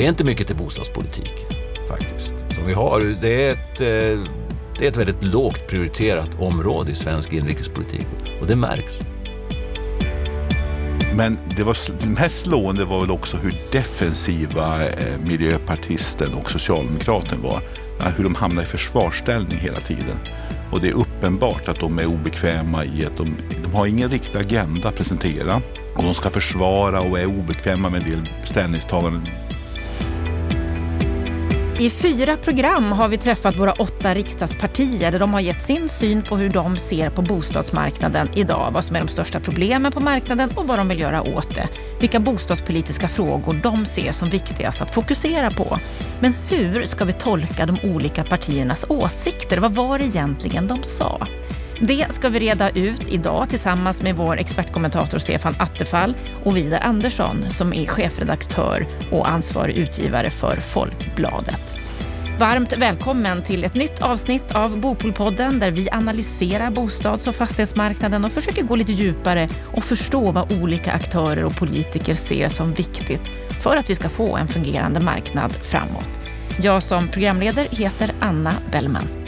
Det är inte mycket till bostadspolitik faktiskt. Som vi har, det, är ett, eh, det är ett väldigt lågt prioriterat område i svensk inrikespolitik och det märks. Men det var mest slående var väl också hur defensiva eh, miljöpartisten och socialdemokraten var. Hur de hamnade i försvarsställning hela tiden. Och det är uppenbart att de är obekväma i att de, de har ingen riktig agenda att presentera. Och de ska försvara och är obekväma med en del ställningstaganden i fyra program har vi träffat våra åtta riksdagspartier där de har gett sin syn på hur de ser på bostadsmarknaden idag, vad som är de största problemen på marknaden och vad de vill göra åt det. Vilka bostadspolitiska frågor de ser som viktigast att fokusera på. Men hur ska vi tolka de olika partiernas åsikter? Vad var det egentligen de sa? Det ska vi reda ut idag tillsammans med vår expertkommentator Stefan Attefall och Vidar Andersson som är chefredaktör och ansvarig utgivare för Folkbladet. Varmt välkommen till ett nytt avsnitt av Bopolpodden där vi analyserar bostads och fastighetsmarknaden och försöker gå lite djupare och förstå vad olika aktörer och politiker ser som viktigt för att vi ska få en fungerande marknad framåt. Jag som programledare heter Anna Bellman.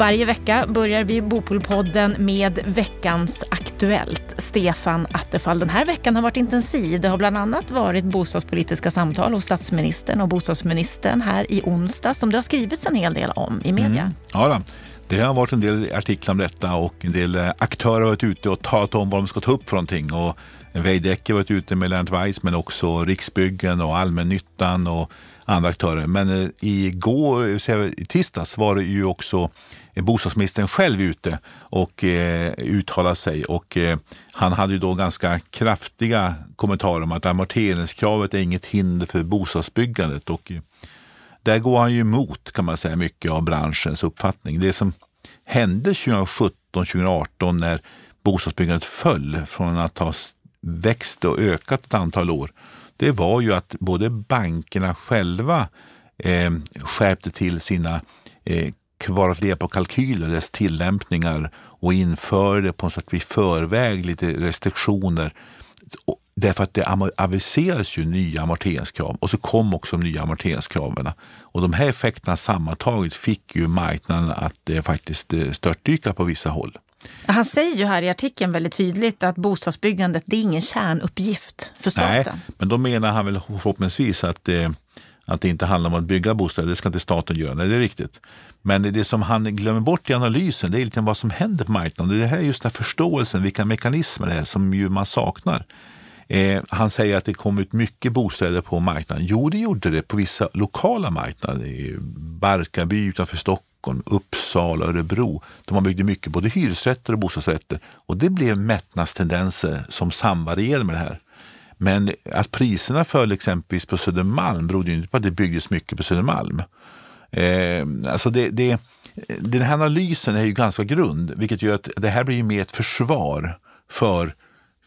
Varje vecka börjar vi Bopolpodden med veckans Aktuellt. Stefan Attefall, den här veckan har varit intensiv. Det har bland annat varit bostadspolitiska samtal hos statsministern och bostadsministern här i onsdag som det har skrivits en hel del om i media. Mm. Ja, då. Det har varit en del artiklar om detta och en del eh, aktörer har varit ute och talat om vad de ska ta upp för någonting. Och Veidekke har varit ute med Lennart Weiss men också Riksbyggen och Allmännyttan och andra aktörer. Men eh, igår, i tisdags var det ju också eh, bostadsministern själv ute och eh, uttalade sig. Och, eh, han hade ju då ganska kraftiga kommentarer om att amorteringskravet är inget hinder för bostadsbyggandet. Och, eh, där går han ju emot kan man säga mycket av branschens uppfattning. Det som hände 2017-2018 när bostadsbyggandet föll från att ha växt och ökat ett antal år, det var ju att både bankerna själva eh, skärpte till sina eh, kvar att leva på kalkyler, dess tillämpningar och införde på något sätt i förväg lite restriktioner. Därför att det aviserades ju nya amorteringskrav och så kom också de nya amorteringskraven. Och de här effekterna sammantaget fick ju marknaden att eh, faktiskt eh, störtdyka på vissa håll. Han säger ju här i artikeln väldigt tydligt att bostadsbyggandet det är ingen kärnuppgift för staten. Nej, men då menar han väl förhoppningsvis att eh, att det inte handlar om att bygga bostäder, det ska inte staten göra. Nej, det är riktigt. Men det som han glömmer bort i analysen, det är lite vad som händer på marknaden. Det här är just den förståelsen, vilka mekanismer det är som ju man saknar. Eh, han säger att det kom ut mycket bostäder på marknaden. Jo, det gjorde det på vissa lokala marknader. I Barkarby utanför Stockholm, Uppsala, Örebro. Där man byggde mycket både hyresrätter och bostadsrätter. Och det blev mättnadstendenser som samvarierade med det här. Men att priserna föll exempelvis på Södermalm berodde inte på att det byggdes mycket på Södermalm. Eh, alltså det, det, den här analysen är ju ganska grund, vilket gör att det här blir mer ett försvar för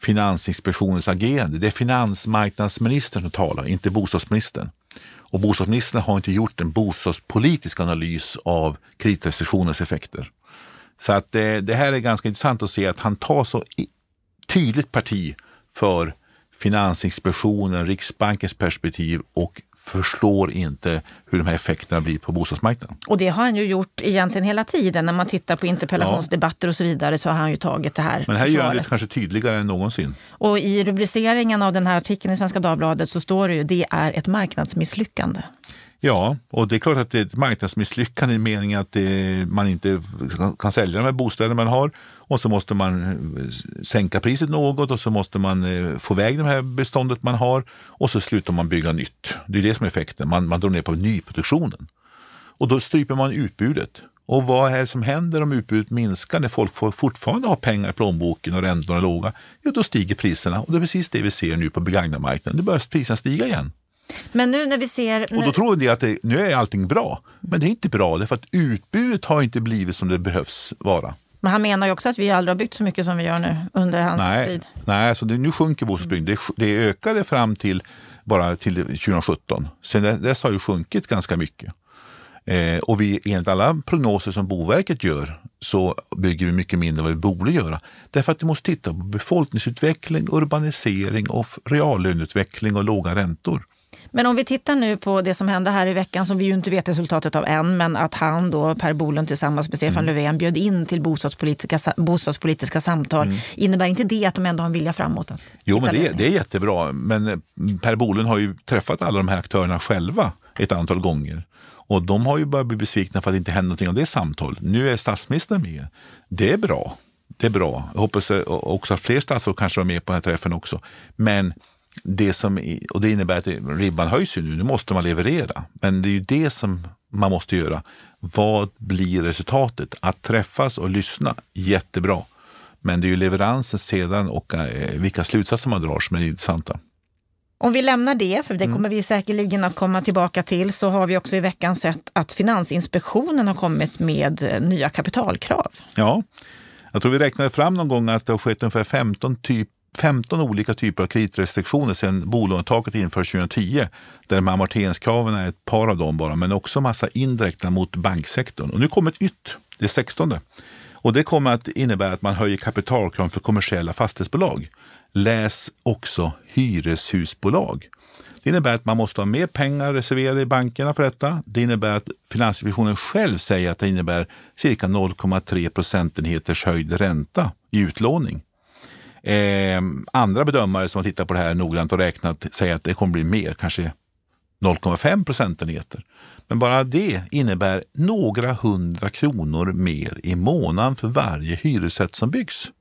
Finansinspektionens agerande. Det är finansmarknadsministern som talar, inte bostadsministern. Och bostadsministern har inte gjort en bostadspolitisk analys av kreditrestriktionens effekter. Så att det, det här är ganska intressant att se att han tar så tydligt parti för Finansinspektionen, Riksbankens perspektiv och förstår inte hur de här effekterna blir på bostadsmarknaden. Och det har han ju gjort egentligen hela tiden. När man tittar på interpellationsdebatter och så vidare så har han ju tagit det här Men här försvaret. gör han det kanske tydligare än någonsin. Och i rubriceringen av den här artikeln i Svenska Dagbladet så står det ju det är ett marknadsmisslyckande. Ja, och det är klart att det är ett marknadsmisslyckande i meningen att det, man inte kan sälja de här bostäderna man har och så måste man eh, sänka priset något och så måste man eh, få iväg det här beståndet man har och så slutar man bygga nytt. Det är det som är effekten. Man, man drar ner på nyproduktionen. Och då stryper man utbudet. Och vad är det som händer om utbudet minskar när folk fortfarande har pengar i plånboken och räntorna är låga? Jo, då stiger priserna och det är precis det vi ser nu på begagnarmarknaden. Nu börjar priserna stiga igen. Men nu när vi ser... Och då tror vi att det, nu är allting bra. Men det är inte bra, därför att utbudet har inte blivit som det behövs vara. Men han menar ju också att vi aldrig har byggt så mycket som vi gör nu under hans nej, tid. Nej, alltså det, nu sjunker bostadsbyggandet. Det, det ökade fram till bara till 2017. Sen dess har det sjunkit ganska mycket. Eh, och vi, enligt alla prognoser som Boverket gör så bygger vi mycket mindre än vad vi borde göra. Därför att vi måste titta på befolkningsutveckling, urbanisering och reallöneutveckling och låga räntor. Men om vi tittar nu på det som hände här i veckan som vi ju inte vet resultatet av än, men att han då, Per Bolund tillsammans med Stefan mm. Löfven bjöd in till bostadspolitiska, bostadspolitiska samtal. Mm. Innebär inte det att de ändå har en vilja framåt? Jo, men det, det är jättebra. Men eh, Per Bolund har ju träffat alla de här aktörerna själva ett antal gånger. Och de har ju börjat bli besvikna för att det inte händer någonting av det samtalet. Nu är statsministern med. Det är bra. Det är bra. Jag hoppas också att fler statsråd kanske var med på den här träffen också. Men det som, och det innebär att ribban höjs ju nu, nu måste man leverera. Men det är ju det som man måste göra. Vad blir resultatet? Att träffas och lyssna, jättebra. Men det är ju leveransen sedan och eh, vilka slutsatser man drar som är intressanta. Om vi lämnar det, för det mm. kommer vi säkerligen att komma tillbaka till, så har vi också i veckan sett att Finansinspektionen har kommit med eh, nya kapitalkrav. Ja, jag tror vi räknade fram någon gång att det har skett ungefär 15 typ 15 olika typer av kreditrestriktioner sedan bolånetaket infördes 2010. Där de amorteringskraven är ett par av dem bara, men också massa indirekta mot banksektorn. Och nu kommer ett nytt, det 16. Och det kommer att innebära att man höjer kapitalkraven för kommersiella fastighetsbolag. Läs också hyreshusbolag. Det innebär att man måste ha mer pengar reserverade i bankerna för detta. Det innebär att Finansinspektionen själv säger att det innebär cirka 0,3 procentenheters höjd ränta i utlåning. Eh, andra bedömare som har tittat på det här noggrant och räknat säger att det kommer bli mer, kanske 0,5 procentenheter. Men bara det innebär några hundra kronor mer i månaden för varje hyresrätt som byggs.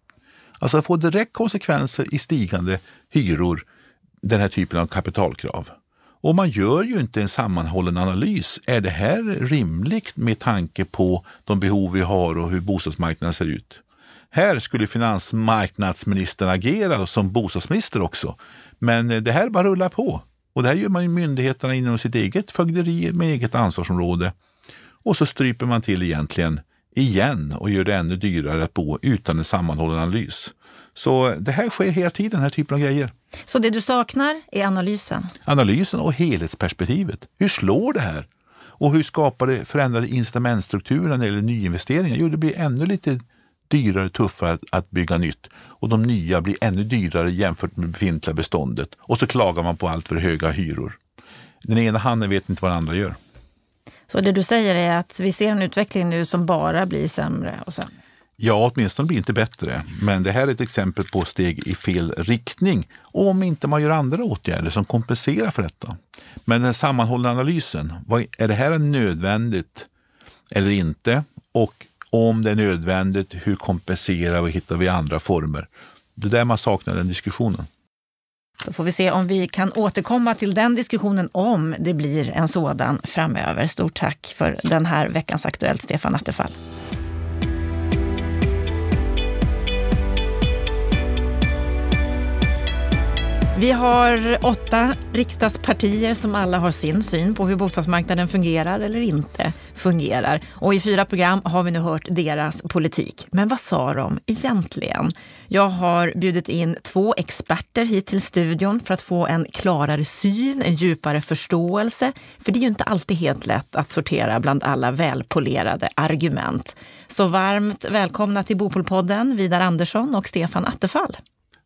Alltså det får direkt konsekvenser i stigande hyror, den här typen av kapitalkrav. Och man gör ju inte en sammanhållen analys. Är det här rimligt med tanke på de behov vi har och hur bostadsmarknaden ser ut? Här skulle finansmarknadsministern agera som bostadsminister också. Men det här bara rullar på. Och det här gör man i myndigheterna inom sitt eget fögderi med eget ansvarsområde. Och så stryper man till egentligen igen och gör det ännu dyrare att bo utan en sammanhållen analys. Så det här sker hela tiden, den här typen av grejer. Så det du saknar är analysen? Analysen och helhetsperspektivet. Hur slår det här? Och hur skapar det förändrade det gäller nyinvesteringar? Jo, det blir ännu lite dyrare, tuffare att, att bygga nytt och de nya blir ännu dyrare jämfört med befintliga beståndet. Och så klagar man på allt för höga hyror. Den ena handen vet inte vad den andra gör. Så det du säger är att vi ser en utveckling nu som bara blir sämre och sämre? Ja, åtminstone blir det inte bättre. Men det här är ett exempel på steg i fel riktning om inte man gör andra åtgärder som kompenserar för detta. Men den sammanhållna analysen, är det här nödvändigt eller inte? Och om det är nödvändigt, hur kompenserar vi och hittar vi andra former? Det är där man saknar den diskussionen. Då får vi se om vi kan återkomma till den diskussionen om det blir en sådan framöver. Stort tack för den här veckans Aktuellt, Stefan Attefall. Vi har åtta riksdagspartier som alla har sin syn på hur bostadsmarknaden fungerar eller inte fungerar. Och i fyra program har vi nu hört deras politik. Men vad sa de egentligen? Jag har bjudit in två experter hit till studion för att få en klarare syn, en djupare förståelse. För det är ju inte alltid helt lätt att sortera bland alla välpolerade argument. Så varmt välkomna till Bopolpodden, Vidar Andersson och Stefan Attefall.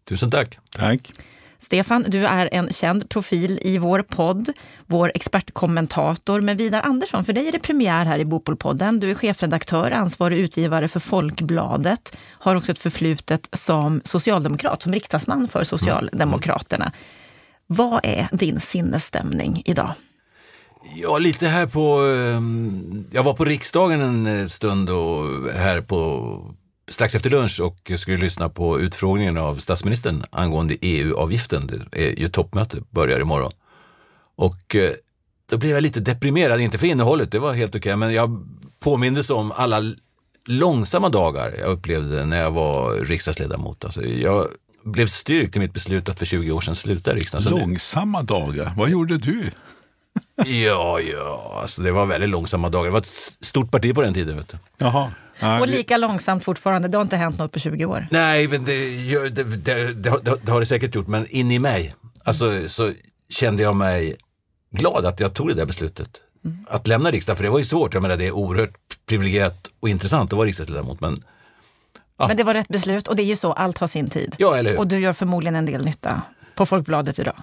Tusen tack. Tack. Stefan, du är en känd profil i vår podd, vår expertkommentator. Men Vidar Andersson, för dig är det premiär här i Bopolpodden. Du är chefredaktör, ansvarig utgivare för Folkbladet, har också ett förflutet som socialdemokrat, som riksdagsman för Socialdemokraterna. Vad är din sinnesstämning idag? Ja, lite här på... Ehm, jag var på riksdagen en stund och här på strax efter lunch och skulle lyssna på utfrågningen av statsministern angående EU-avgiften. Det är ju toppmöte, börjar imorgon. Och eh, då blev jag lite deprimerad, inte för innehållet, det var helt okej, okay, men jag påmindes om alla långsamma dagar jag upplevde när jag var riksdagsledamot. Alltså jag blev styrkt i mitt beslut att för 20 år sedan sluta i riksdagen. Alltså, långsamma dagar, vad gjorde du? Ja, ja, alltså det var väldigt långsamma dagar. Det var ett stort parti på den tiden. Vet du. Jaha. Ja, och lika långsamt fortfarande. Det har inte hänt något på 20 år. Nej, men det, det, det, det har det säkert gjort. Men in i mig alltså, så kände jag mig glad att jag tog det där beslutet. att lämna riksdagen, för det var ju svårt. Jag menar, det är oerhört privilegierat och intressant att vara riksdagsledamot, men Ja. Men det var rätt beslut och det är ju så, allt har sin tid. Ja, eller hur? Och du gör förmodligen en del nytta på Folkbladet idag.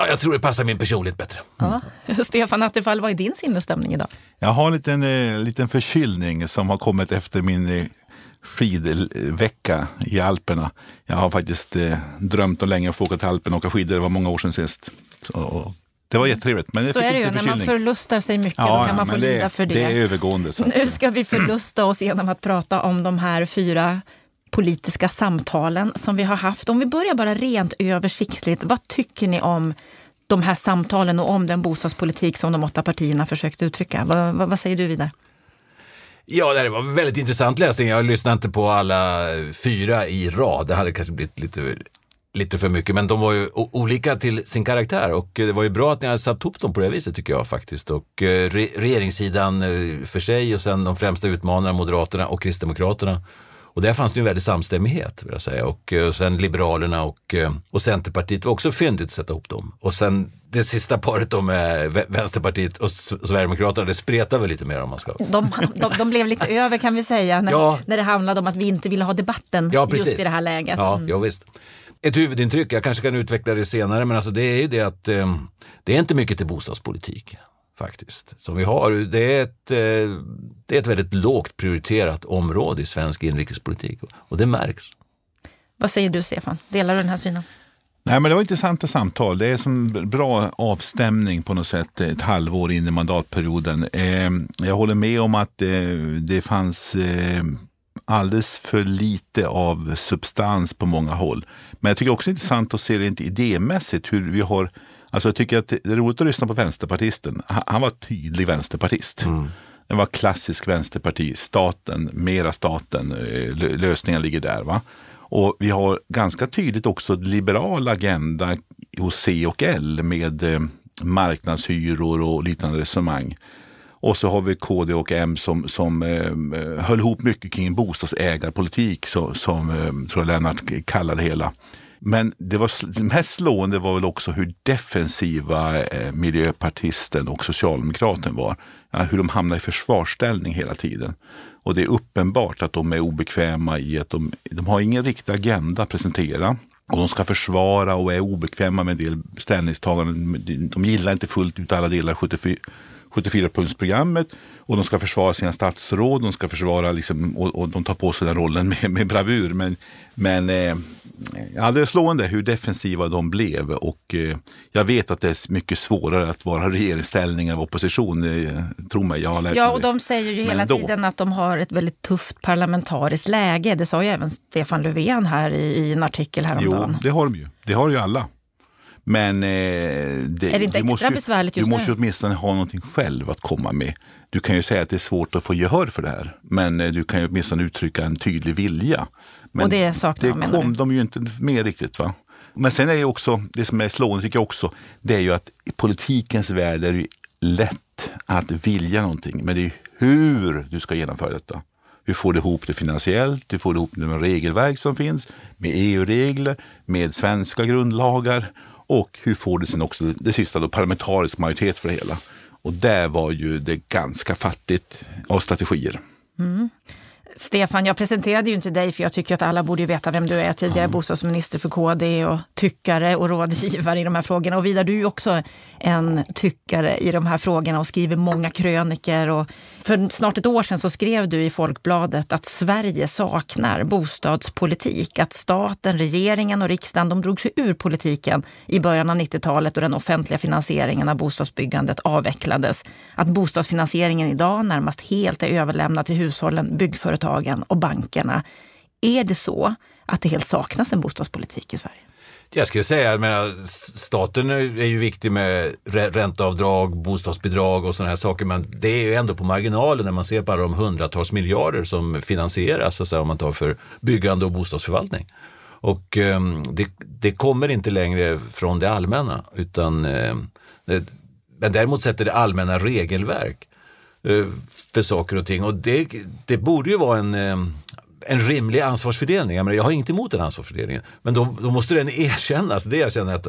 Ja, jag tror det passar min personlighet bättre. Ja. Stefan Attefall, vad är din sinnesstämning idag? Jag har en liten, eh, liten förkylning som har kommit efter min eh, skidvecka i Alperna. Jag har faktiskt eh, drömt om länge att få åka till Alperna och åka skidor. Det var många år sedan sist. Så, och det var jättetrevligt. Men jag Så fick är det ju, lite när man förkylning. förlustar sig mycket, då Ja, kan man få det, lida för det. det är övergående. Så. Nu ska vi förlusta oss genom att prata om de här fyra politiska samtalen som vi har haft. Om vi börjar bara rent översiktligt, vad tycker ni om de här samtalen och om den bostadspolitik som de åtta partierna försökt uttrycka? Vad, vad, vad säger du Vidar? Ja, det var väldigt intressant läsning. Jag lyssnade inte på alla fyra i rad. Det hade kanske blivit lite, lite för mycket, men de var ju olika till sin karaktär och eh, det var ju bra att ni hade satt ihop dem på det viset tycker jag faktiskt. Och eh, re regeringssidan eh, för sig och sen de främsta utmanarna, Moderaterna och Kristdemokraterna. Och där fanns det en väldig samstämmighet vill jag säga. Och, eh, sen Liberalerna och, eh, och Centerpartiet var också fyndigt att sätta ihop dem. Och sen det sista paret då med Vä- Vänsterpartiet och Sverigedemokraterna, det spretar väl lite mer om man ska De, de, de blev lite över kan vi säga när, Ja. när det handlade om att vi inte ville ha debatten Ja, just i det här läget. Ja, Mm. ja visst. Ett huvudintryck, jag kanske kan utveckla det senare, men alltså det är ju det att eh, det är inte mycket till bostadspolitik faktiskt. Som vi har, det är, ett, eh, det är ett väldigt lågt prioriterat område i svensk inrikespolitik och det märks. Vad säger du Stefan? Delar du den här synen? Nej, men det var intressanta samtal. Det är som bra avstämning på något sätt ett halvår in i mandatperioden. Eh, jag håller med om att eh, det fanns eh, alldeles för lite av substans på många håll. Men jag tycker också det är intressant att se rent idémässigt hur vi har Alltså jag tycker att det är roligt att lyssna på vänsterpartisten. Han, han var tydlig vänsterpartist. Det var klassisk vänsterparti, staten, mera staten, eh, lö- lösningen ligger där. va. Och vi har ganska tydligt också liberal agenda hos C och L med eh, marknadshyror och liknande resonemang. Och så har vi KD och M som, som eh, höll ihop mycket kring bostadsägarpolitik så, som eh, tror jag Lennart kallade det hela. Men det var det mest slående var väl också hur defensiva eh, miljöpartisten och socialdemokraten var. Ja, hur de hamnade i försvarsställning hela tiden. Och det är uppenbart att de är obekväma i att de, de har ingen riktig agenda att presentera. Och de ska försvara och är obekväma med en del ställningstaganden. De gillar inte fullt ut alla delar 74 74-punktsprogrammet och de ska försvara sina statsråd de ska försvara liksom, och, och de tar på sig den rollen med, med bravur. Men, men eh, ja, det är slående hur defensiva de blev och eh, jag vet att det är mycket svårare att vara regeringsställning än opposition. Eh, tro mig, jag har lärt Ja, och de säger ju hela tiden att de har ett väldigt tufft parlamentariskt läge. Det sa ju även Stefan Löfven här i, i en artikel Jo, häromdagen. det har de ju. Det har ju alla. Men eh, det, Är det inte du extra måste ju, besvärligt just Du måste nu? ju åtminstone ha någonting själv att komma med. Du kan ju säga att det är svårt att få gehör för det här. Men eh, du kan ju åtminstone uttrycka en tydlig vilja. Men Och det saknar det kom du? de ju inte med riktigt. va? Men sen är ju också, det som är slående tycker jag också, det är ju att i politikens värld är det lätt att vilja någonting. Men det är hur du ska genomföra detta. Hur får du ihop det finansiellt? Hur får du ihop det med regelverk som finns? Med EU-regler? Med svenska grundlagar? Och hur får du sen också det sista då, parlamentarisk majoritet för det hela? Och där var ju det ganska fattigt av strategier. Stefan, jag presenterade ju inte dig för jag tycker att alla borde veta vem du är. Tidigare bostadsminister för KD och tyckare och rådgivare i de här frågorna. Och Vidar, du är ju också en tyckare i de här frågorna och skriver många kröniker. Och för snart ett år sedan så skrev du i Folkbladet att Sverige saknar bostadspolitik. Att staten, regeringen och riksdagen de drog sig ur politiken i början av 90-talet och den offentliga finansieringen av bostadsbyggandet avvecklades. Att bostadsfinansieringen idag närmast helt är överlämnad till hushållen, byggföretagen och bankerna. Är det så att det helt saknas en bostadspolitik i Sverige? Jag skulle säga, jag menar, staten är ju viktig med ränteavdrag, bostadsbidrag och sådana här saker, men det är ju ändå på marginalen när man ser på alla de hundratals miljarder som finansieras, så att säga, om man tar för byggande och bostadsförvaltning. Och eh, det, det kommer inte längre från det allmänna, utan eh, men däremot sätter det allmänna regelverk eh, för saker och ting. Och det, det borde ju vara en, eh, en rimlig ansvarsfördelning. Jag, menar, jag har inget emot den ansvarsfördelningen. Men då, då måste den erkännas. Det jag känner att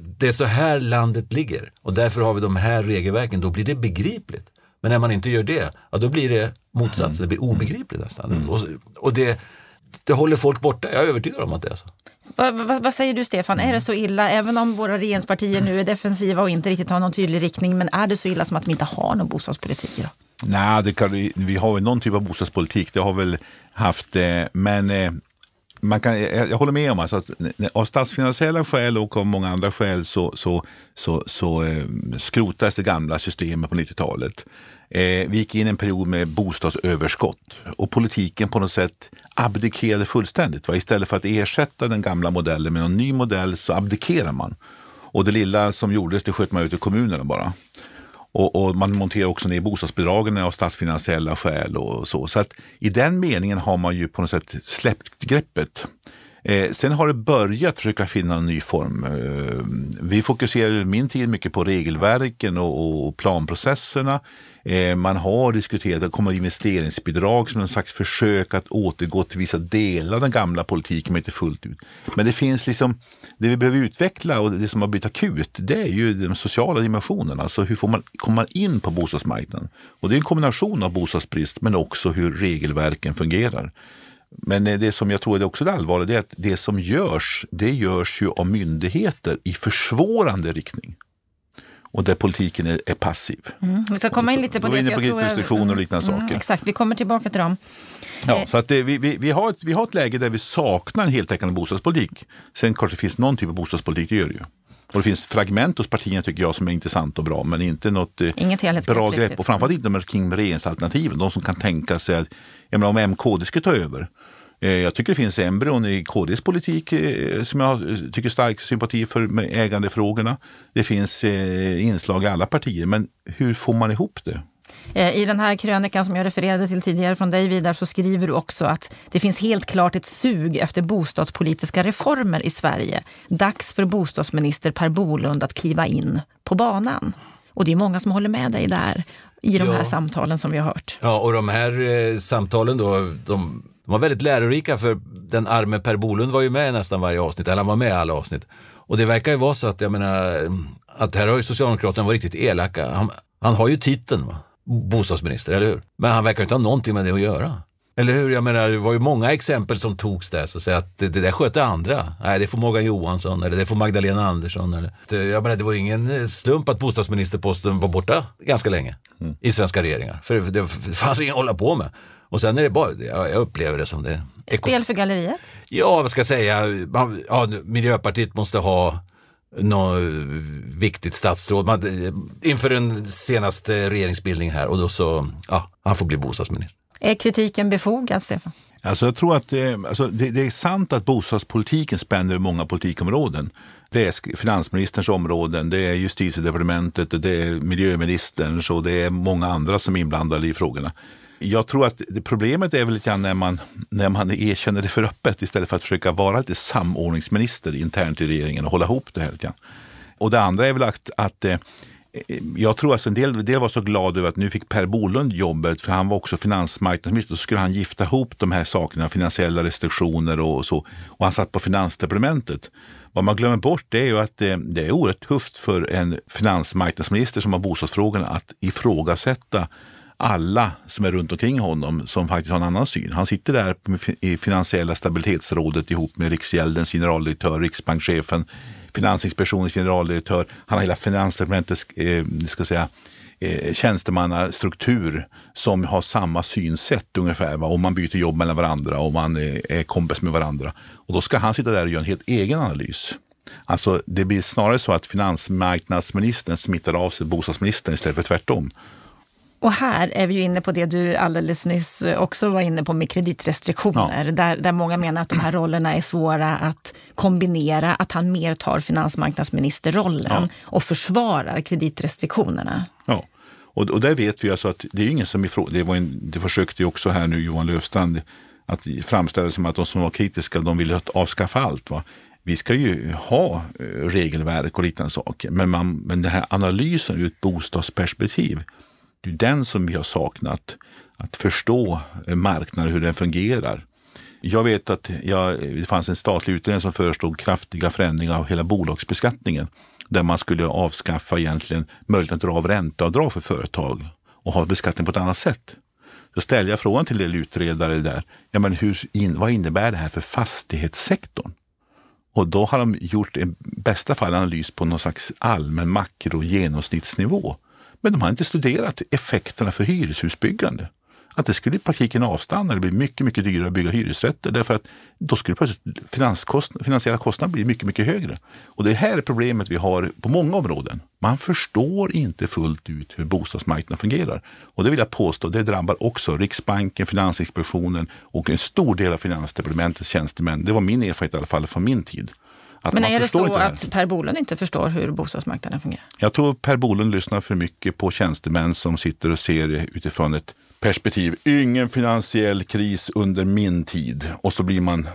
det är så här landet ligger. Och därför har vi de här regelverken. Då blir det begripligt. Men när man inte gör det, ja, då blir det motsatsen. Det blir obegripligt nästan. Mm. Och, och det, det håller folk borta. Jag är övertygad om att det är så. Vad, vad, vad, säger du Stefan, är det så illa, även om våra regeringspartier nu är defensiva och inte riktigt har någon tydlig riktning, men är det så illa som att de inte har någon bostadspolitik idag? Nej, det kan, vi har väl någon typ av bostadspolitik, det har väl haft, eh, men eh, man kan, jag, håller med om alltså att av statsfinansiella skäl och av många andra skäl så, så, så, så eh, skrotades det gamla systemet på 90-talet. Eh, vi gick in i en period med bostadsöverskott och politiken på något sätt abdikerade fullständigt. Va? Istället för att ersätta den gamla modellen med en ny modell så abdikerar man. Och det lilla som gjordes det sköt man ut i kommunerna bara. Och, och, man monterar också ner bostadsbidragen av statsfinansiella skäl och så. Så att i den meningen har man ju på något sätt släppt greppet. Eh, sen har det börjat försöka finna en ny form. Eh, vi fokuserar min tid mycket på regelverken och, och planprocesserna. Eh, man har diskuterat att komma investeringsbidrag som en slags försök att återgå till vissa delar av den gamla politiken, men inte fullt ut. Men det finns liksom, det vi behöver utveckla och det som har blivit akut, det är ju de sociala dimensionerna. Alltså hur får man komma in på bostadsmarknaden? Och det är en kombination av bostadsbrist men också hur regelverken fungerar. Men eh, det som jag tror är också det allvarliga, är att det som görs, det görs ju av myndigheter i försvårande riktning och där politiken är, är passiv. Mm. Vi ska komma in lite på det. Vi är inne på kreditrestriktioner och liknande mm, saker. Exakt, vi kommer tillbaka till dem. Ja, eh. så att det, vi, vi, vi, har ett, vi har ett läge där vi saknar en heltäckande bostadspolitik. Sen kanske det finns någon typ av bostadspolitik, det gör det ju. Och det finns fragment hos partierna tycker jag som är intressant och bra men inte något eh, Inget bra grepp. Och framförallt inte de kring regeringsalternativen. De som kan tänka sig att, jag menar, om MKD ska ta över jag tycker det finns embryon i KDs politik eh, som jag tycker stark sympati för ägandefrågorna. Det finns eh, inslag i alla partier, men hur får man ihop det? I den här krönikan som jag refererade till tidigare från dig Vidar så skriver du också att det finns helt klart ett sug efter bostadspolitiska reformer i Sverige. Dags för bostadsminister Per Bolund att kliva in på banan. Och det är många som håller med dig där i de ja. här samtalen som vi har hört. Ja, och de här eh, samtalen då, de de var väldigt lärorika för den arme Per Bolund var ju med i nästan varje avsnitt, eller han var med i alla avsnitt. Och det verkar ju vara så att, jag menar, att här har ju Socialdemokraterna varit riktigt elaka. Han, han har ju titeln, va? bostadsminister, eller hur? Men han verkar inte ha någonting med det att göra. Eller hur? Jag menar, det var ju många exempel som togs där, så att, säga, att det, det där sköter andra. Nej, det får Morgan Johansson eller det får Magdalena Andersson. Eller, jag menar, det var ju ingen slump att bostadsministerposten var borta ganska länge mm. i svenska regeringar. För det, det fanns inget att hålla på med. Och sen är det bara, jag upplever det som det. Spel för galleriet? Ja, vad ska jag säga, ja, Miljöpartiet måste ha något viktigt statsråd man, inför den senaste regeringsbildningen här och då så, ja, han får bli bostadsminister. Är kritiken befogad, Stefan? Alltså jag tror att det, alltså det, det, är sant att bostadspolitiken spänner över många politikområden. Det är finansministerns områden, det är justitiedepartementet, det är miljöministerns och det är många andra som är inblandade i frågorna. Jag tror att problemet är väl lite grann när man, när man erkänner det för öppet istället för att försöka vara lite samordningsminister internt i regeringen och hålla ihop det här. Lite grann. Och det andra är väl att, att eh, eh, jag tror att en del, del var så glad över att nu fick Per Bolund jobbet, för han var också finansmarknadsminister. Då skulle han gifta ihop de här sakerna, finansiella restriktioner och så. Och han satt på finansdepartementet. Vad man glömmer bort det är ju att det, det är oerhört tufft för en finansmarknadsminister som har bostadsfrågorna att ifrågasätta alla som är runt omkring honom som faktiskt har en annan syn. Han sitter där i finansiella stabilitetsrådet ihop med Riksgäldens generaldirektör, riksbankschefen, Finansinspektionens generaldirektör. Han har hela Finansdepartementets eh, ska säga, eh, tjänstemannastruktur som har samma synsätt ungefär. Va? Om man byter jobb mellan varandra och man är, är kompis med varandra. Och då ska han sitta där och göra en helt egen analys. Alltså det blir snarare så att finansmarknadsministern smittar av sig bostadsministern istället för tvärtom. Och här är vi ju inne på det du alldeles nyss också var inne på med kreditrestriktioner. Ja. Där, där många menar att de här rollerna är svåra att kombinera. Att han mer tar finansmarknadsministerrollen ja. och försvarar kreditrestriktionerna. Ja, och, och där vet vi alltså att det är ingen som ifrån, det, var en, det försökte ju också här nu Johan Löfstrand att framställa det som att de som var kritiska de ville avskaffa allt. Va? vi ska ju ha eh, regelverk och liknande saker, men, man, men den här analysen ur ett bostadsperspektiv, det är den som vi har saknat. Att förstå marknaden, hur den fungerar. Jag vet att jag, det fanns en statlig utredning som föreslog kraftiga förändringar av hela bolagsbeskattningen där man skulle avskaffa egentligen möjligheten att dra av ränteavdrag för företag och ha beskattning på ett annat sätt. Då ställde jag frågan till en utredare där, ja, men hur, in, vad innebär det här för fastighetssektorn? Och då har de gjort en bästa fall analys på någon slags allmän makro genomsnittsnivå. Men de har inte studerat effekterna för hyreshusbyggande att det skulle i praktiken avstanna. Det blir mycket, mycket dyrare att bygga hyresrätter därför att då skulle plötsligt finansiella kostnader bli mycket, mycket högre. Och det här är problemet vi har på många områden. Man förstår inte fullt ut hur bostadsmarknaden fungerar. Och det vill jag påstå, det drabbar också Riksbanken, Finansinspektionen och en stor del av Finansdepartementets tjänstemän. Det var min erfarenhet i alla fall från min tid. Att Men är det så att Per Bolund inte förstår hur bostadsmarknaden fungerar? Jag tror Per Bolund lyssnar för mycket på tjänstemän som sitter och ser utifrån ett perspektiv. Ingen finansiell kris under min tid. Och så blir man,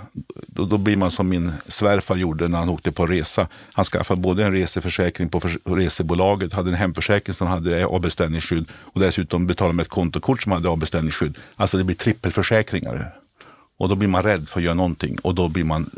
då, då, blir man som min svärfar gjorde när han åkte på resa. Han skaffade både en reseförsäkring på resebolaget, hade en hemförsäkring som hade avbeställningsskydd och dessutom betalade med ett kontokort som hade avbeställningsskydd. Alltså det blir trippelförsäkringar. Och då blir man rädd för att göra någonting och då blir man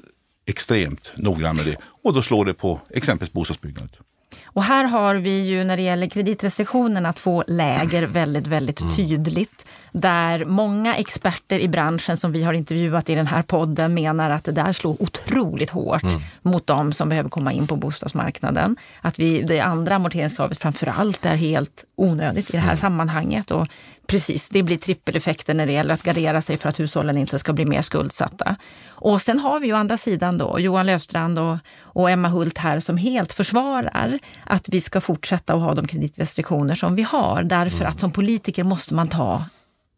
extremt noggrann med det. Och då slår det på exempelvis bostadsbyggandet. Och här har vi ju när det gäller kreditrestriktionerna två läger väldigt, väldigt mm. tydligt. Där många experter i branschen som vi har intervjuat i den här podden menar att det där slår otroligt hårt mm. mot de som behöver komma in på bostadsmarknaden. Att vi, det andra amorteringskravet framför allt är helt onödigt i det här mm. sammanhanget. Och Precis, det blir trippeleffekter när det gäller att gardera sig för att hushållen inte ska bli mer skuldsatta. Och sen har vi ju andra sidan då Johan Löfstrand och, och Emma Hult här som helt försvarar att vi ska fortsätta att ha de kreditrestriktioner som vi har. Därför mm. att som politiker måste man ta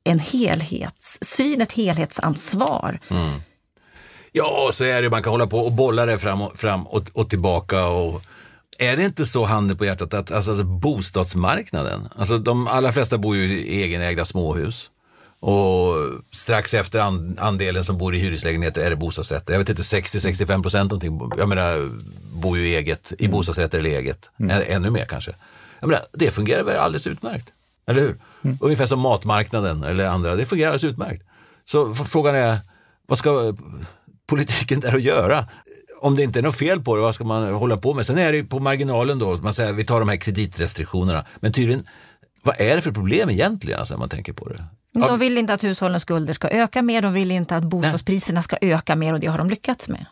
en helhetssyn, ett helhetsansvar. Mm. Ja, så är det. Man kan hålla på och bolla det fram och, fram och, och tillbaka. Och är det inte så, handen på hjärtat, att alltså, alltså, bostadsmarknaden, alltså de allra flesta bor ju i egenägda småhus. Och strax efter andelen som bor i hyreslägenheter är det bostadsrätter. Jag vet inte, 60-65 procent någonting. Jag menar, bor ju eget, i bostadsrätter eller eget. Mm. Ännu mer kanske. Jag menar, det fungerar väl alldeles utmärkt. Eller hur? Mm. Ungefär som matmarknaden eller andra. Det fungerar alldeles utmärkt. Så frågan är, vad ska politiken där att göra? om det inte är något fel på det, vad ska man hålla på med? Sen är det på marginalen då, man säger vi tar de här kreditrestriktionerna. Men tydligen, vad är det för problem egentligen alltså, när man tänker på det? De vill inte att hushållens skulder ska öka mer, de vill inte att bostadspriserna ska öka mer och det har de lyckats med.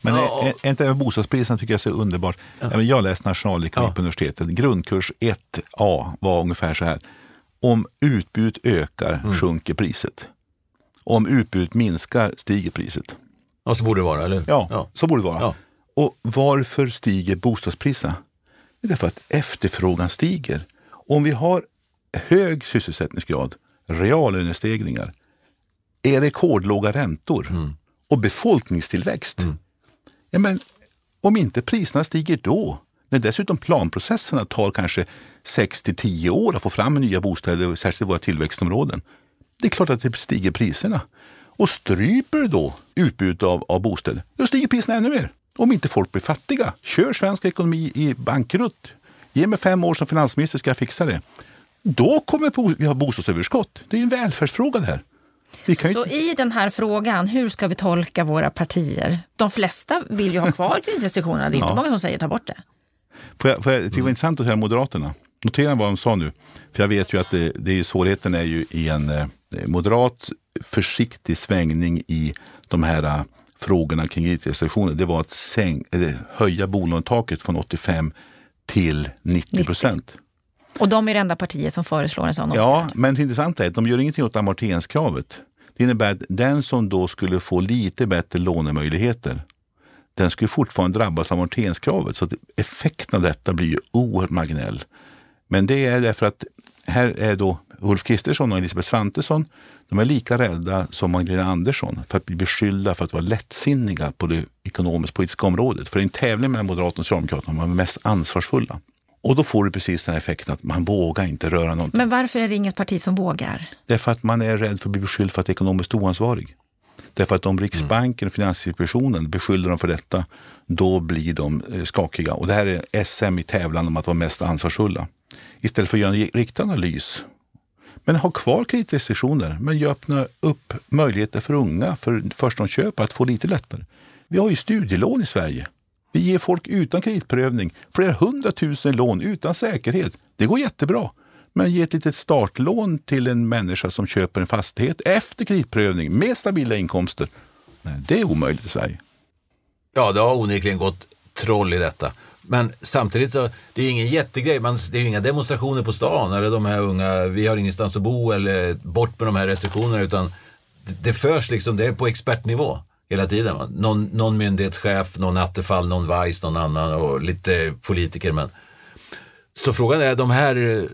Men ja. är, inte även bostadspriserna tycker jag är så underbart. Ja. Jag läste nationalekonomi ja. på universitetet. Grundkurs 1A var ungefär så här. Om utbudet ökar mm. sjunker priset. Om utbudet minskar stiger priset. Ja, så borde det vara, eller Ja, ja. så borde det vara. Ja. Och varför stiger bostadspriserna? Det är därför att efterfrågan stiger. Om vi har hög sysselsättningsgrad, reallönestegringar, är rekordlåga räntor mm. och befolkningstillväxt. Mm. Ja, men om inte priserna stiger då, när dessutom planprocesserna tar kanske 6 till 10 år att få fram nya bostäder, särskilt i våra tillväxtområden. Det är klart att det stiger priserna. Och stryper du då utbudet av, av bostäder, då stiger priserna ännu mer. Om inte folk blir fattiga. Kör svensk ekonomi i bankrutt. Ge mig fem år som finansminister ska jag fixa det. Då kommer vi ha bostadsöverskott. Det är en välfärdsfråga det här. Så i den här frågan, hur ska vi tolka våra partier? De flesta vill ju ha kvar kreditrestriktionerna. Det är ja. inte många som säger ta bort det. Får jag, får jag, det var intressant att höra Moderaterna. Notera vad de sa nu. För jag vet ju att det, det är svårigheten är ju i en eh, moderat försiktig svängning i de här äh, frågorna kring kreditrestriktioner, det var att säng, höja bolånetaket från 85 till 90 procent. Och de är det enda partiet som föreslår en sån åtgärd. Ja, men det intressanta är att de gör ingenting åt amorteringskravet. Det innebär att den som då skulle få lite bättre lånemöjligheter, den skulle fortfarande drabbas av amorteringskravet. Så att effekten av detta blir ju oerhört marginell. Men det är därför att här är då Ulf Kristersson och Elisabeth Svantesson de är lika rädda som Magdalena Andersson för att bli beskyllda för att vara lättsinniga på det ekonomisk-politiska området. För i en tävling mellan Moderaterna och Socialdemokraterna var de mest ansvarsfulla. Och då får du precis den här effekten att man vågar inte röra någonting. Men varför är det inget parti som vågar? Därför att man är rädd för att bli beskylld för att ekonomiskt oansvarig. Därför att om Riksbanken och Finansinspektionen beskyller dem för detta, då blir de eh, skakiga. Och det här är SM i tävlan om att vara mest ansvarsfulla. Istället för att göra en riktig analys Men ha kvar kreditrestriktioner, men öppna upp möjligheter för unga, för förstagångsköpare att få lite lättare. Vi har ju studielån i Sverige. Vi ger folk utan kreditprövning flera hundratusen lån utan säkerhet. Det går jättebra. Men ge ett litet startlån till en människa som köper en fastighet efter kreditprövning med stabila inkomster. Nej, det är omöjligt i Sverige. Ja, det har onekligen gått troll i detta. Men samtidigt så, det är ingen jättegrej. Man, det är inga demonstrationer på stan eller de här unga, vi har ingenstans att bo eller bort med de här restriktionerna utan det, det förs liksom, det är på expertnivå hela tiden. Någon, någon myndighetschef, någon Attefall, någon Weiss, någon annan och lite politiker. Men. Så frågan är, de här eh,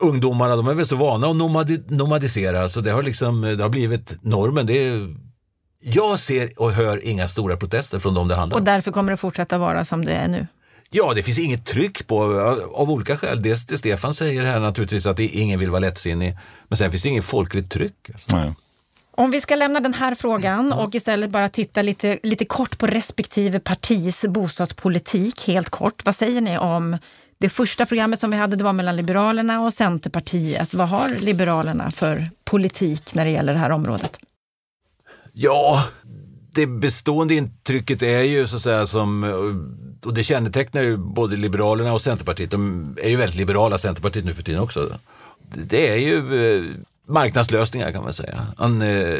ungdomarna, de är väl så vana att nomadi, nomadisera så det har liksom, det har blivit normen. Det är, jag ser och hör inga stora protester från dem det handlar om. Och därför kommer det fortsätta vara som det är nu? Ja, det finns inget tryck på, av olika skäl. Dels det Stefan säger här naturligtvis att ingen vill vara lättsinnig. Men sen finns det inget folkligt tryck. Alltså. Om vi ska lämna den här frågan och istället bara titta lite, lite kort på respektive partis bostadspolitik, helt kort. Vad säger ni om det första programmet som vi hade, det var mellan Liberalerna och Centerpartiet. Vad har Liberalerna för politik när det gäller det här området? Ja, det bestående intrycket är ju så att säga som, och det kännetecknar ju både Liberalerna och Centerpartiet, de är ju väldigt liberala, Centerpartiet nu för tiden också. Det är ju eh, marknadslösningar kan man säga. En eh,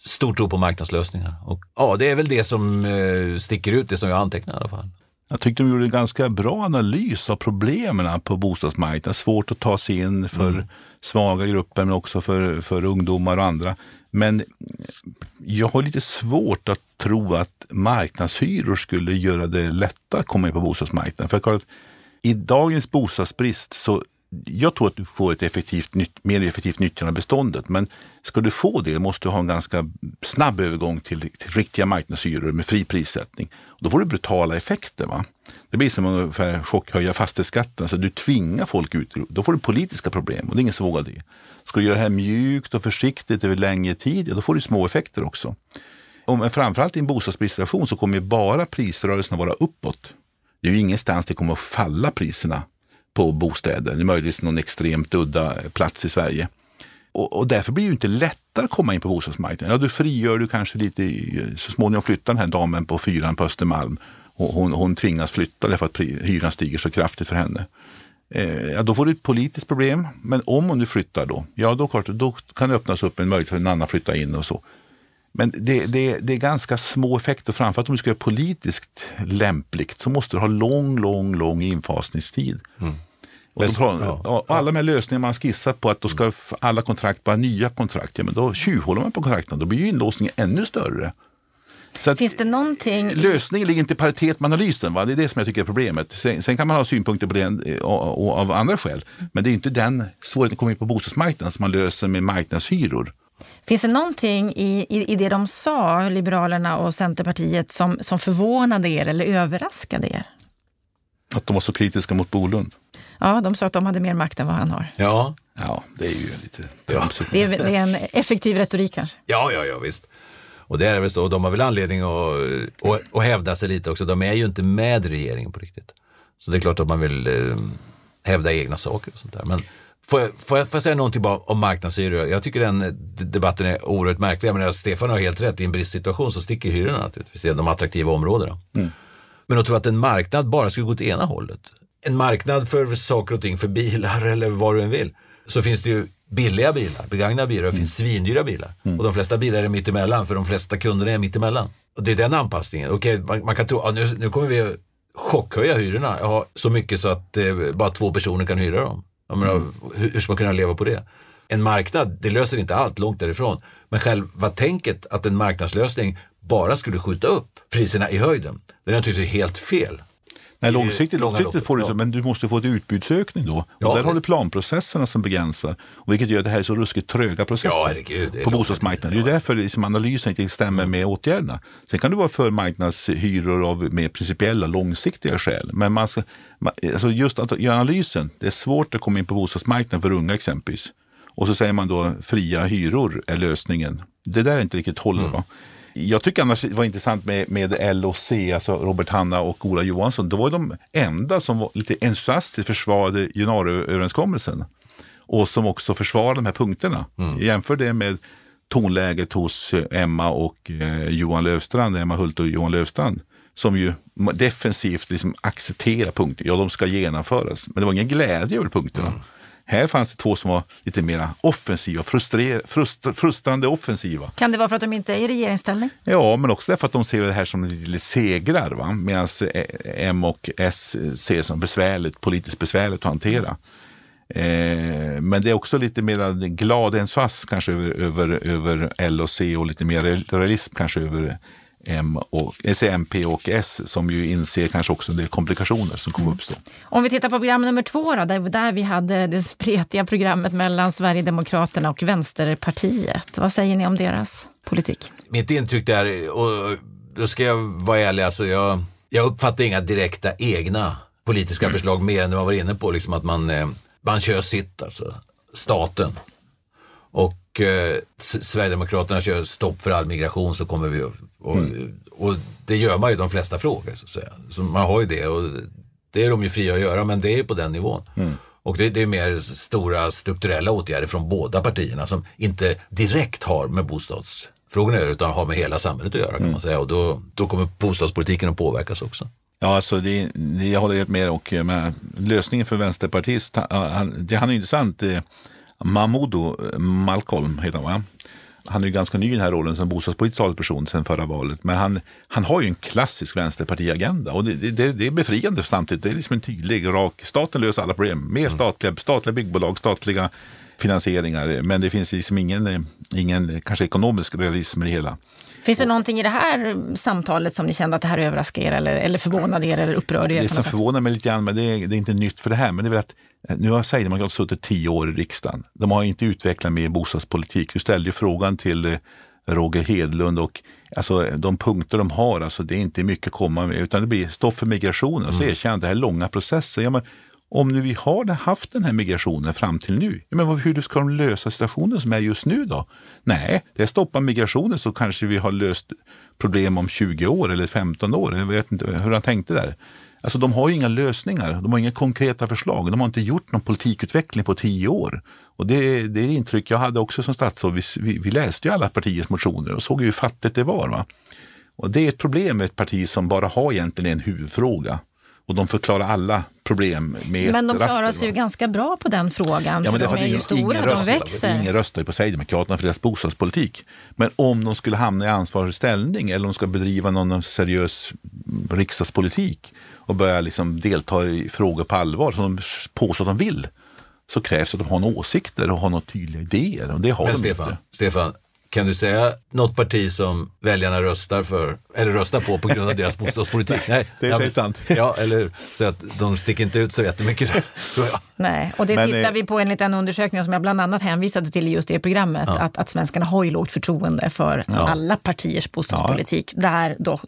stor tro på marknadslösningar. Och, ja, det är väl det som eh, sticker ut, det som jag antecknar i alla fall. Jag tyckte de gjorde en ganska bra analys av problemen på bostadsmarknaden. Svårt att ta sig in för mm. svaga grupper men också för, för ungdomar och andra. Men jag har lite svårt att tro att marknadshyror skulle göra det lättare att komma in på bostadsmarknaden. För att I dagens bostadsbrist så jag tror att du får ett effektivt, mer effektivt nyttjande av beståndet. Men ska du få det måste du ha en ganska snabb övergång till, till riktiga marknadshyror med fri prissättning. Då får du brutala effekter. Va? Det blir som att chockhöja fastighetsskatten. så du tvingar folk ut. Då får du politiska problem och det är ingen som vågar det. Ska du göra det här mjukt och försiktigt över längre tid, ja, då får du små effekter också. Och framförallt i en bostadsbristsituation så kommer bara prisrörelserna vara uppåt. Det är ju ingenstans det kommer att falla priserna på bostäder. Det är möjligtvis någon extremt udda plats i Sverige. Och, och, därför blir det inte lättare att komma in på bostadsmarknaden. Ja, du frigör du kanske lite, så småningom flyttar den här damen på fyran på Östermalm och hon, hon tvingas flytta därför att hyran stiger så kraftigt för henne. Eh, ja, då får du ett politiskt problem. Men om hon nu flyttar då, ja då, då kan det öppnas upp en möjlighet för en annan att flytta in och så. Men det, det, det är ganska små effekter. Framförallt om du ska göra politiskt lämpligt så måste du ha lång, lång, lång infasningstid. Mm. Och, då, ja. och alla de här lösningarna man skissat på att då ska alla kontrakt vara nya kontrakt, ja, men då tjuvhåller man på kontrakten. Då blir ju inlåsningen ännu större. Så Finns det någonting... Lösningen ligger inte i paritet med analysen. Va? Det är det som jag tycker är problemet. Sen, sen kan man ha synpunkter på det eh, och, och, av andra skäl. Men det är inte den svårigheten att komma in på bostadsmarknaden som man löser med marknadshyror. Finns det någonting i, i, i det de sa, Liberalerna och Centerpartiet, som, som förvånade er eller överraskade er? Att de var så kritiska mot Bolund. Ja, de sa att de hade mer makt än vad han har. Ja, ja det är ju lite tramsigt. Det, är, det är en effektiv retorik kanske? Ja, ja, ja visst. Och det är väl så. De har väl anledning att, att, att hävda sig lite också. De är ju inte med regeringen på riktigt. Så det är klart att man vill eh, hävda egna saker och sånt där. Men Får jag, får, jag, får jag säga någonting bara om marknadshyror? Jag tycker den debatten är oerhört märklig. Men Stefan har helt rätt, i en bristsituation så sticker hyrorna naturligtvis i de attraktiva områdena. Mm. Men att tro att en marknad bara skulle gå åt ena hållet. En marknad för saker och ting, för bilar eller vad du än vill. Så finns det ju billiga bilar, begagnade bilar det finns mm. svindyra bilar. Mm. Och de flesta bilar är mittemellan för de flesta kunderna är mittemellan. Och det är den anpassningen. Okej, man, man kan tro att nu, nu kommer vi chockhöja hyrorna. Ja, så mycket så att eh, bara två personer kan hyra dem. Menar, mm. hur, hur ska man kunna leva på det? En marknad, det löser inte allt, långt därifrån. Men själva tänket att en marknadslösning bara skulle skjuta upp priserna i höjden, det är naturligtvis helt fel. Nej, långsiktigt, långsiktigt får du så, men du måste få ett utbudsökning då. Och ja, där har du planprocesserna som begränsar. Och vilket gör att det här är så ruskigt tröga processer ja, herregud, på bostadsmarknaden. Det är därför liksom analysen inte stämmer med åtgärderna. Sen kan du vara för marknadshyror av mer principiella, långsiktiga skäl. Men man ska, alltså just att göra analysen, det är svårt att komma in på bostadsmarknaden för unga exempelvis. Och så säger man då fria hyror är lösningen. Det där är inte riktigt hållbart. Mm. Jag tycker annars det var intressant med, med LOC, alltså Robert Hanna och Ola Johansson. Det var de enda som var lite entusiastiskt försvarade januariöverenskommelsen. och som också försvarar de här punkterna. Mm. Jämför det med tonläget hos Emma och eh, Johan Löfstrand, Emma Hult och Johan Löfstrand som ju defensivt liksom accepterar punkter. Ja, de ska genomföras. Men det var ingen glädje över punkterna. Mm. Här fanns det två som var lite mer offensiva, frustr frustrande offensiva. Kan det vara för att de inte är i regeringsställning? Ja, men också därför att de ser det här som lite segrar. Medan eh, M och S ser det som besvärligt, politiskt besvärligt att hantera. Eh, men det är också lite mer glad ens kanske över, över, över L och C och lite mer realism kanske över M och, MP och S som ju inser kanske också en del komplikationer som kommer uppstå. Om vi tittar på program nummer två då, där, där vi hade det spretiga programmet mellan Sverigedemokraterna och Vänsterpartiet. Vad säger ni om deras politik? Mitt intryck där, och då ska jag vara ärlig, alltså jag, jag uppfattar inga direkta egna politiska mm. förslag mer än det man var inne på, liksom att man, eh, man kör sitt, alltså staten. Och och eh, Sverigedemokraterna kör stopp för all migration så kommer vi och, mm. och det gör man ju de flesta frågor. Så att säga. Så man har ju det och det är de ju fria att göra men det är på den nivån. Mm. Och det, det, är mer stora strukturella åtgärder från båda partierna som inte direkt har med bostadsfrågorna att göra utan har med hela samhället att göra kan mm. man säga. Och då, då kommer bostadspolitiken att påverkas också. Ja, alltså det, det, jag håller helt med. Och, med lösningen för Vänsterpartiet, han, det, han är intressant. Det, Mahmoudou Malcolm heter han va? Han är ju ganska ny i den här rollen som bostadspolitisk talesperson sedan förra valet. Men han, han har ju en klassisk vänsterpartiagenda och det, det, det är befriande samtidigt. Det är liksom en tydlig, rak, staten löser alla problem. Mer mm. statliga, statliga byggbolag, statliga finansieringar. Men det finns liksom ingen, ingen kanske ekonomisk realism i det hela. Finns det någonting i det här samtalet som ni kände att det här överraskade er eller, eller förvånade er eller upprörde er? Det som förvånar mig lite grann, men det är, det är inte nytt för det här, men det är väl att Eh, nu har Sverigedemokraterna suttit tio år i riksdagen. De har inte utvecklat mer bostadspolitik. Du ställde ju frågan till eh, Roger Hedlund och alltså, de punkter de har, alltså, det är inte mycket att komma med utan det blir stopp för migrationen. Mm. Så erkänner att det här är långa processer. Ja, men, om nu vi har haft den här migrationen fram till nu, men hur ska de lösa situationen som är just nu då? Nej, det stoppar migrationen så kanske vi har löst problem om 20 år eller 15 år. Jag vet inte hur han tänkte där. Alltså de har ju inga lösningar, de har inga konkreta förslag. De har inte gjort någon politikutveckling på tio år. Och det, det är intryck jag hade också som statsråd. Vi, vi, vi läste ju alla partiers motioner och såg hur fattigt det var. Va? Och det är ett problem med ett parti som bara har egentligen en huvudfråga och de förklarar alla problem med Men de klarar sig ju ganska bra på den frågan, ja, för de är ju stora, ingen de växer. Ingen röstar ju på Sverigedemokraterna för deras bostadspolitik. Men om de skulle hamna i ansvarig ställning eller om de ska bedriva någon seriös riksdagspolitik och börja liksom delta i frågor på allvar som de påstår att de vill, så krävs det att de har några åsikter och har några tydliga idéer. Och det har Men de Stefan, inte. Stefan, kan du säga något parti som väljarna röstar för, eller röstar på på grund av deras bostadspolitik? Nej, det är ja, sant. Ja, eller Så att de sticker inte ut så jättemycket där, tror jag. Nej, och det Men, tittar eh, vi på enligt en undersökning som jag bland annat hänvisade till i just det programmet, ja. att, att svenskarna har ju lågt förtroende för ja. alla partiers bostadspolitik. Ja. Där då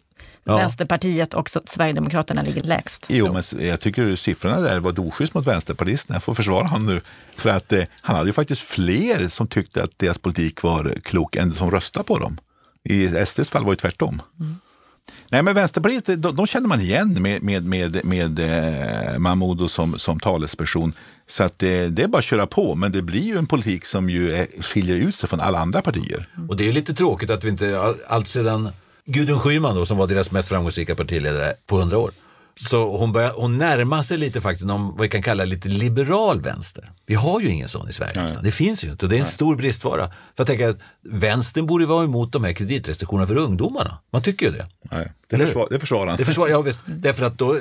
Ja. Vänsterpartiet och Sverigedemokraterna ligger lägst. Jo, men jag tycker siffrorna där var oschysst mot vänsterpartisterna. Jag får försvara honom nu. För att eh, han hade ju faktiskt fler som tyckte att deras politik var klok än som röstade på dem. I SDs fall var det tvärtom. Mm. Nej, men Vänsterpartiet, de, de, känner man igen med, med, med, med eh, Mahmoud som, som talesperson. Så att det, det, är bara att köra på, men det blir ju en politik som ju är, skiljer ut sig från alla andra partier. Och det är lite tråkigt att vi inte, allt sedan Gudrun Schyman då, som var deras mest framgångsrika partiledare på hundra år. Så hon, börjar, hon närmar sig lite faktiskt om vad vi kan kalla lite liberal vänster. Vi har ju ingen sån i Sverige. Nej. Det finns ju inte och det är en Nej. stor bristvara. För jag tänker att vänstern borde vara emot de här kreditrestriktionerna för ungdomarna. Man tycker ju det. Nej, det, försvar, det försvarar han. Det försvar, ja, visst, därför att då,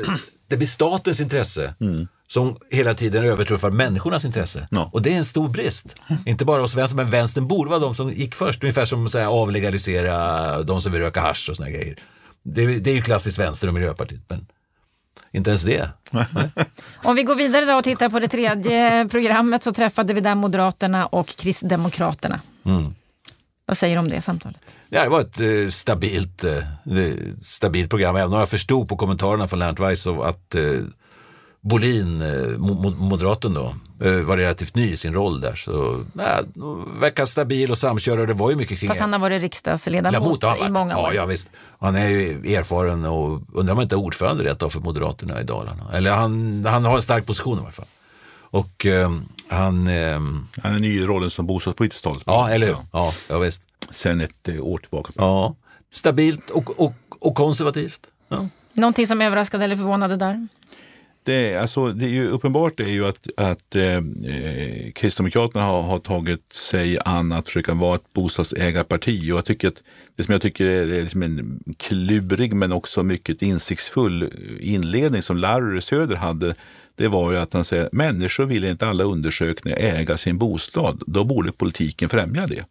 det blir statens intresse mm som hela tiden överträffar människornas intresse. No. Och det är en stor brist. Inte bara hos vänstern, men vänstern borde vara de som gick först. Ungefär som att avlegalisera de som vill röka hasch och såna grejer. Det, det är ju klassiskt vänster och Miljöpartiet, men inte ens det. Om vi går vidare då och tittar på det tredje programmet så träffade vi där Moderaterna och Kristdemokraterna. Mm. Vad säger du om det samtalet? Ja, det var ett eh, stabilt, eh, stabilt program, även om jag förstod på kommentarerna från Lennart Weiss att eh, Bolin, eh, moderaten då, eh, var relativt ny i sin roll där. Så äh, verkar stabil och samkörare. Det var ju mycket kring Fast han har varit riksdagsledamot i många år. Ja, ja, visst. Han är ju erfaren och undrar om han inte är ordförande rätt av för Moderaterna i Dalarna. Eller han, han har en stark position i alla fall. Och eh, Han, ehm, Han är ny i rollen som bostadspolitisk talesman. ja, eller hur? Ja, ja visst. Sen ett eh, år tillbaka. Ja. Stabilt och, och, och konservativt. Ja. Någonting som överraskade eller förvånade där? Det, alltså, det är ju uppenbart är ju att, att eh, eh, Kristdemokraterna har, har tagit sig an att försöka vara ett bostadsägarparti. Och jag tycker att det som jag tycker är liksom en klurig men också mycket insiktsfull inledning som Larry Söder hade, det var ju att han säger människor vill inte alla undersökningar äga sin bostad. Då borde politiken främja det.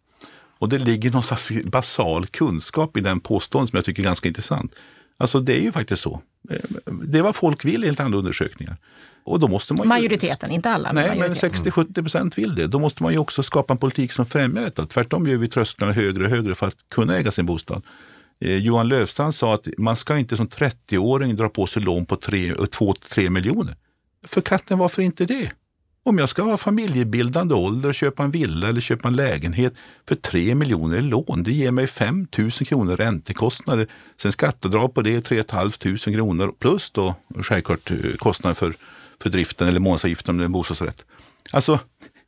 Och det ligger någon slags basal kunskap i den påståendet som jag tycker är ganska intressant. Alltså det är ju faktiskt så. Eh, Det är vad folk vill enligt andra undersökningar. Och då måste man ju- Majoriteten, inte alla. Nej, men majoriteten. 60-70 procent vill det. Då måste man ju också skapa en politik som främjar detta. Tvärtom gör vi trösklarna högre och högre för att kunna äga sin bostad. Eh, Johan Löfstrand sa att man ska inte som 30-åring dra på sig lån på 2-3 miljoner. För katten, varför inte det? Om jag ska ha familjebildande ålder och köpa en villa eller köpa en lägenhet för 3 miljoner i lån, det ger mig 5 000 kronor räntekostnader. Sen skattedrag på det 3 500 kronor plus då självklart eh, kostnader för, för driften eller månadsavgiften om det är en bostadsrätt. Alltså,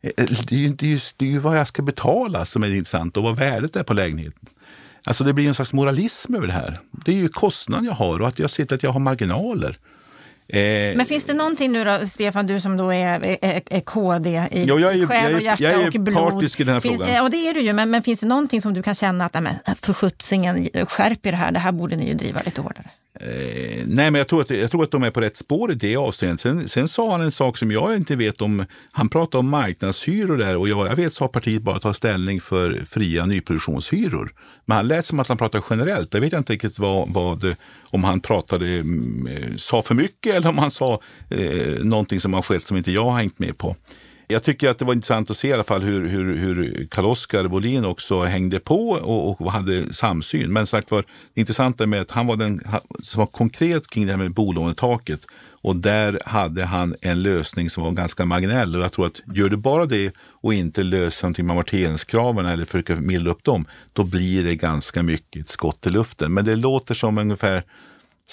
eh, eh, det är, ju, det, är ju, det är ju vad jag ska betala som är intressant och vad värdet är på lägenheten. Alltså det blir en slags moralism över det här. Det är ju kostnaden jag har och att jag ser till att jag har marginaler. Eh, Men finns det någonting nu då, Stefan, du som då är, är, är KD i Ja, jag är själ jag är- och hjärta jag är och blod? partisk i den här finns, frågan. Ja, det är du ju. Men, men finns det någonting som du kan känna att, nej, men för sjuttsingen, skärp er här, det här borde ni ju driva lite hårdare? Eh, nej, men jag tror, att, jag tror att de är på rätt spår i det avseendet. Sen, sen sa han en sak som jag inte vet om. Han pratade om marknadshyror där och jag, jag vet så har partiet bara tagit ställning för fria nyproduktionshyror. Men han lät som att han pratade generellt. Jag vet inte riktigt vad, vad, om han pratade, mm, eh, sa för mycket eller om han sa eh, någonting som har skett som inte jag har hängt med på. Jag tycker att det var intressant att se i alla fall hur, hur, hur Karl-Oskar Bolin också hängde på och, och hade samsyn. Men sagt var, det intressanta med att han var den som var konkret kring det här med bolånetaket. Och där hade han en lösning som var ganska marginell. Och jag tror att gör du bara det och inte löser någonting med amorteringskraven eller försöker mildra upp dem, då blir det ganska mycket ett skott i luften. Men det låter som ungefär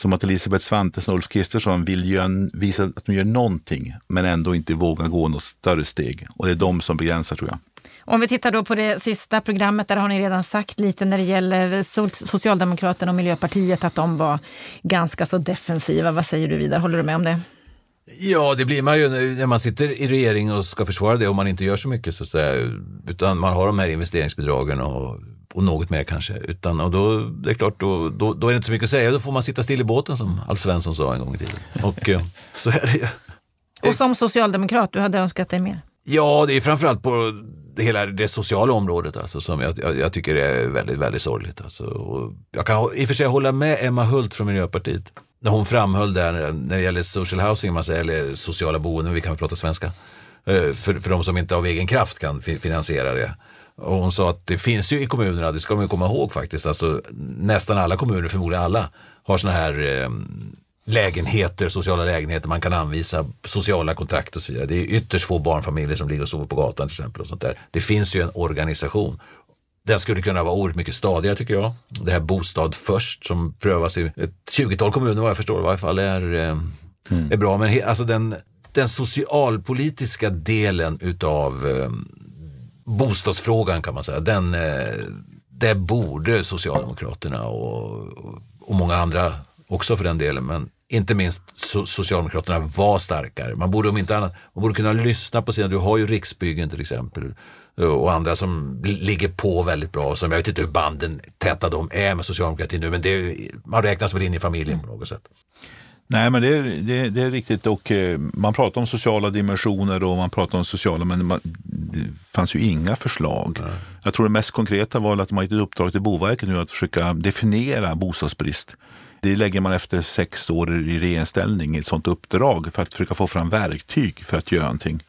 som att Elisabeth Svantesson och Ulf Kristersson vill göra, visa att de gör någonting, men ändå inte vågar gå något större steg. Och det är de som begränsar tror jag. Om vi tittar då på det sista programmet, där har ni redan sagt lite när det gäller So- Socialdemokraterna och Miljöpartiet att de var ganska så defensiva. Vad säger du vidare? Håller du med om det? Ja, det blir man ju när när man sitter i regering och ska försvara det och man inte gör så mycket. Så att säga, utan man har de här investeringsbidragen och, och något mer kanske. Utan, och då, det är klart, då, då, då är det inte så mycket att säga. Då får man sitta still i båten som Alf Svensson sa en gång i tiden. Och eh, så är det ju. Och som socialdemokrat, du hade önskat dig mer? Ja, det är framförallt på det hela det sociala området alltså, som jag, jag, jag tycker är väldigt, väldigt sorgligt. Alltså. Och jag kan i och för sig hålla med Emma Hult från Miljöpartiet när hon framhöll där när det gäller social housing, man säger, eller sociala boenden, vi kan väl prata svenska, eh, för, för de som inte av egen kraft kan fi- finansiera det. Och hon sa att det finns ju i kommunerna, det ska man ju komma ihåg faktiskt, alltså, nästan alla kommuner, förmodligen alla, har sådana här eh, lägenheter, sociala lägenheter, man kan anvisa sociala kontrakt och så vidare. Det är ytterst få barnfamiljer som ligger och sover på gatan till exempel. Och sånt där. Det finns ju en organisation. Den skulle kunna vara oerhört mycket stadigare tycker jag. Det här Bostad först som prövas i ett 20-tal kommuner vad jag förstår i varje fall är, eh, är bra. Men he, alltså den, den socialpolitiska delen utav eh, bostadsfrågan kan man säga, den, eh, det borde Socialdemokraterna och, och många andra också för den delen, men inte minst so Socialdemokraterna var starkare. Man borde om inte annat, man borde kunna lyssna på sina, du har ju Riksbyggen till exempel eh, och andra som ligger på väldigt bra. Som jag vet inte hur banden täta de är med socialdemokratin nu, men det, man räknas väl in i familjen på något sätt. Nej, men det är, det, det är riktigt. Och, eh, man pratar om sociala dimensioner och man pratar om sociala, men man, det fanns ju inga förslag. Jag tror det mest konkreta var att man har gett ett uppdrag till Boverket nu att försöka definiera bostadsbrist. Det lägger man efter sex år i regeringsställning, ett sådant uppdrag för att försöka få fram verktyg för att göra någonting.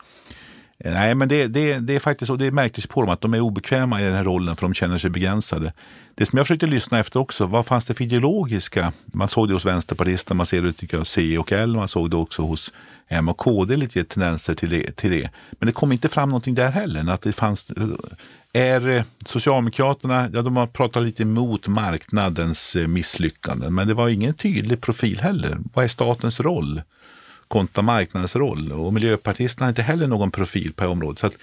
Nej, men det, det, det är faktiskt så. Det märktes på dem att de är obekväma i den här rollen för de känner sig begränsade. Det som jag försökte lyssna efter också, vad fanns det för ideologiska? Man såg det hos vänsterpartister, man ser det tycker jag, C och L, man såg det också hos M och KD, lite tendenser till det, till det. Men det kom inte fram någonting där heller. Att det fanns, är eh, Socialdemokraterna, ja de har pratat lite emot marknadens eh, misslyckanden, men det var ingen tydlig profil heller. Vad är statens roll? Kontra marknadens roll. Och miljöpartisterna har inte heller någon profil på området. Så att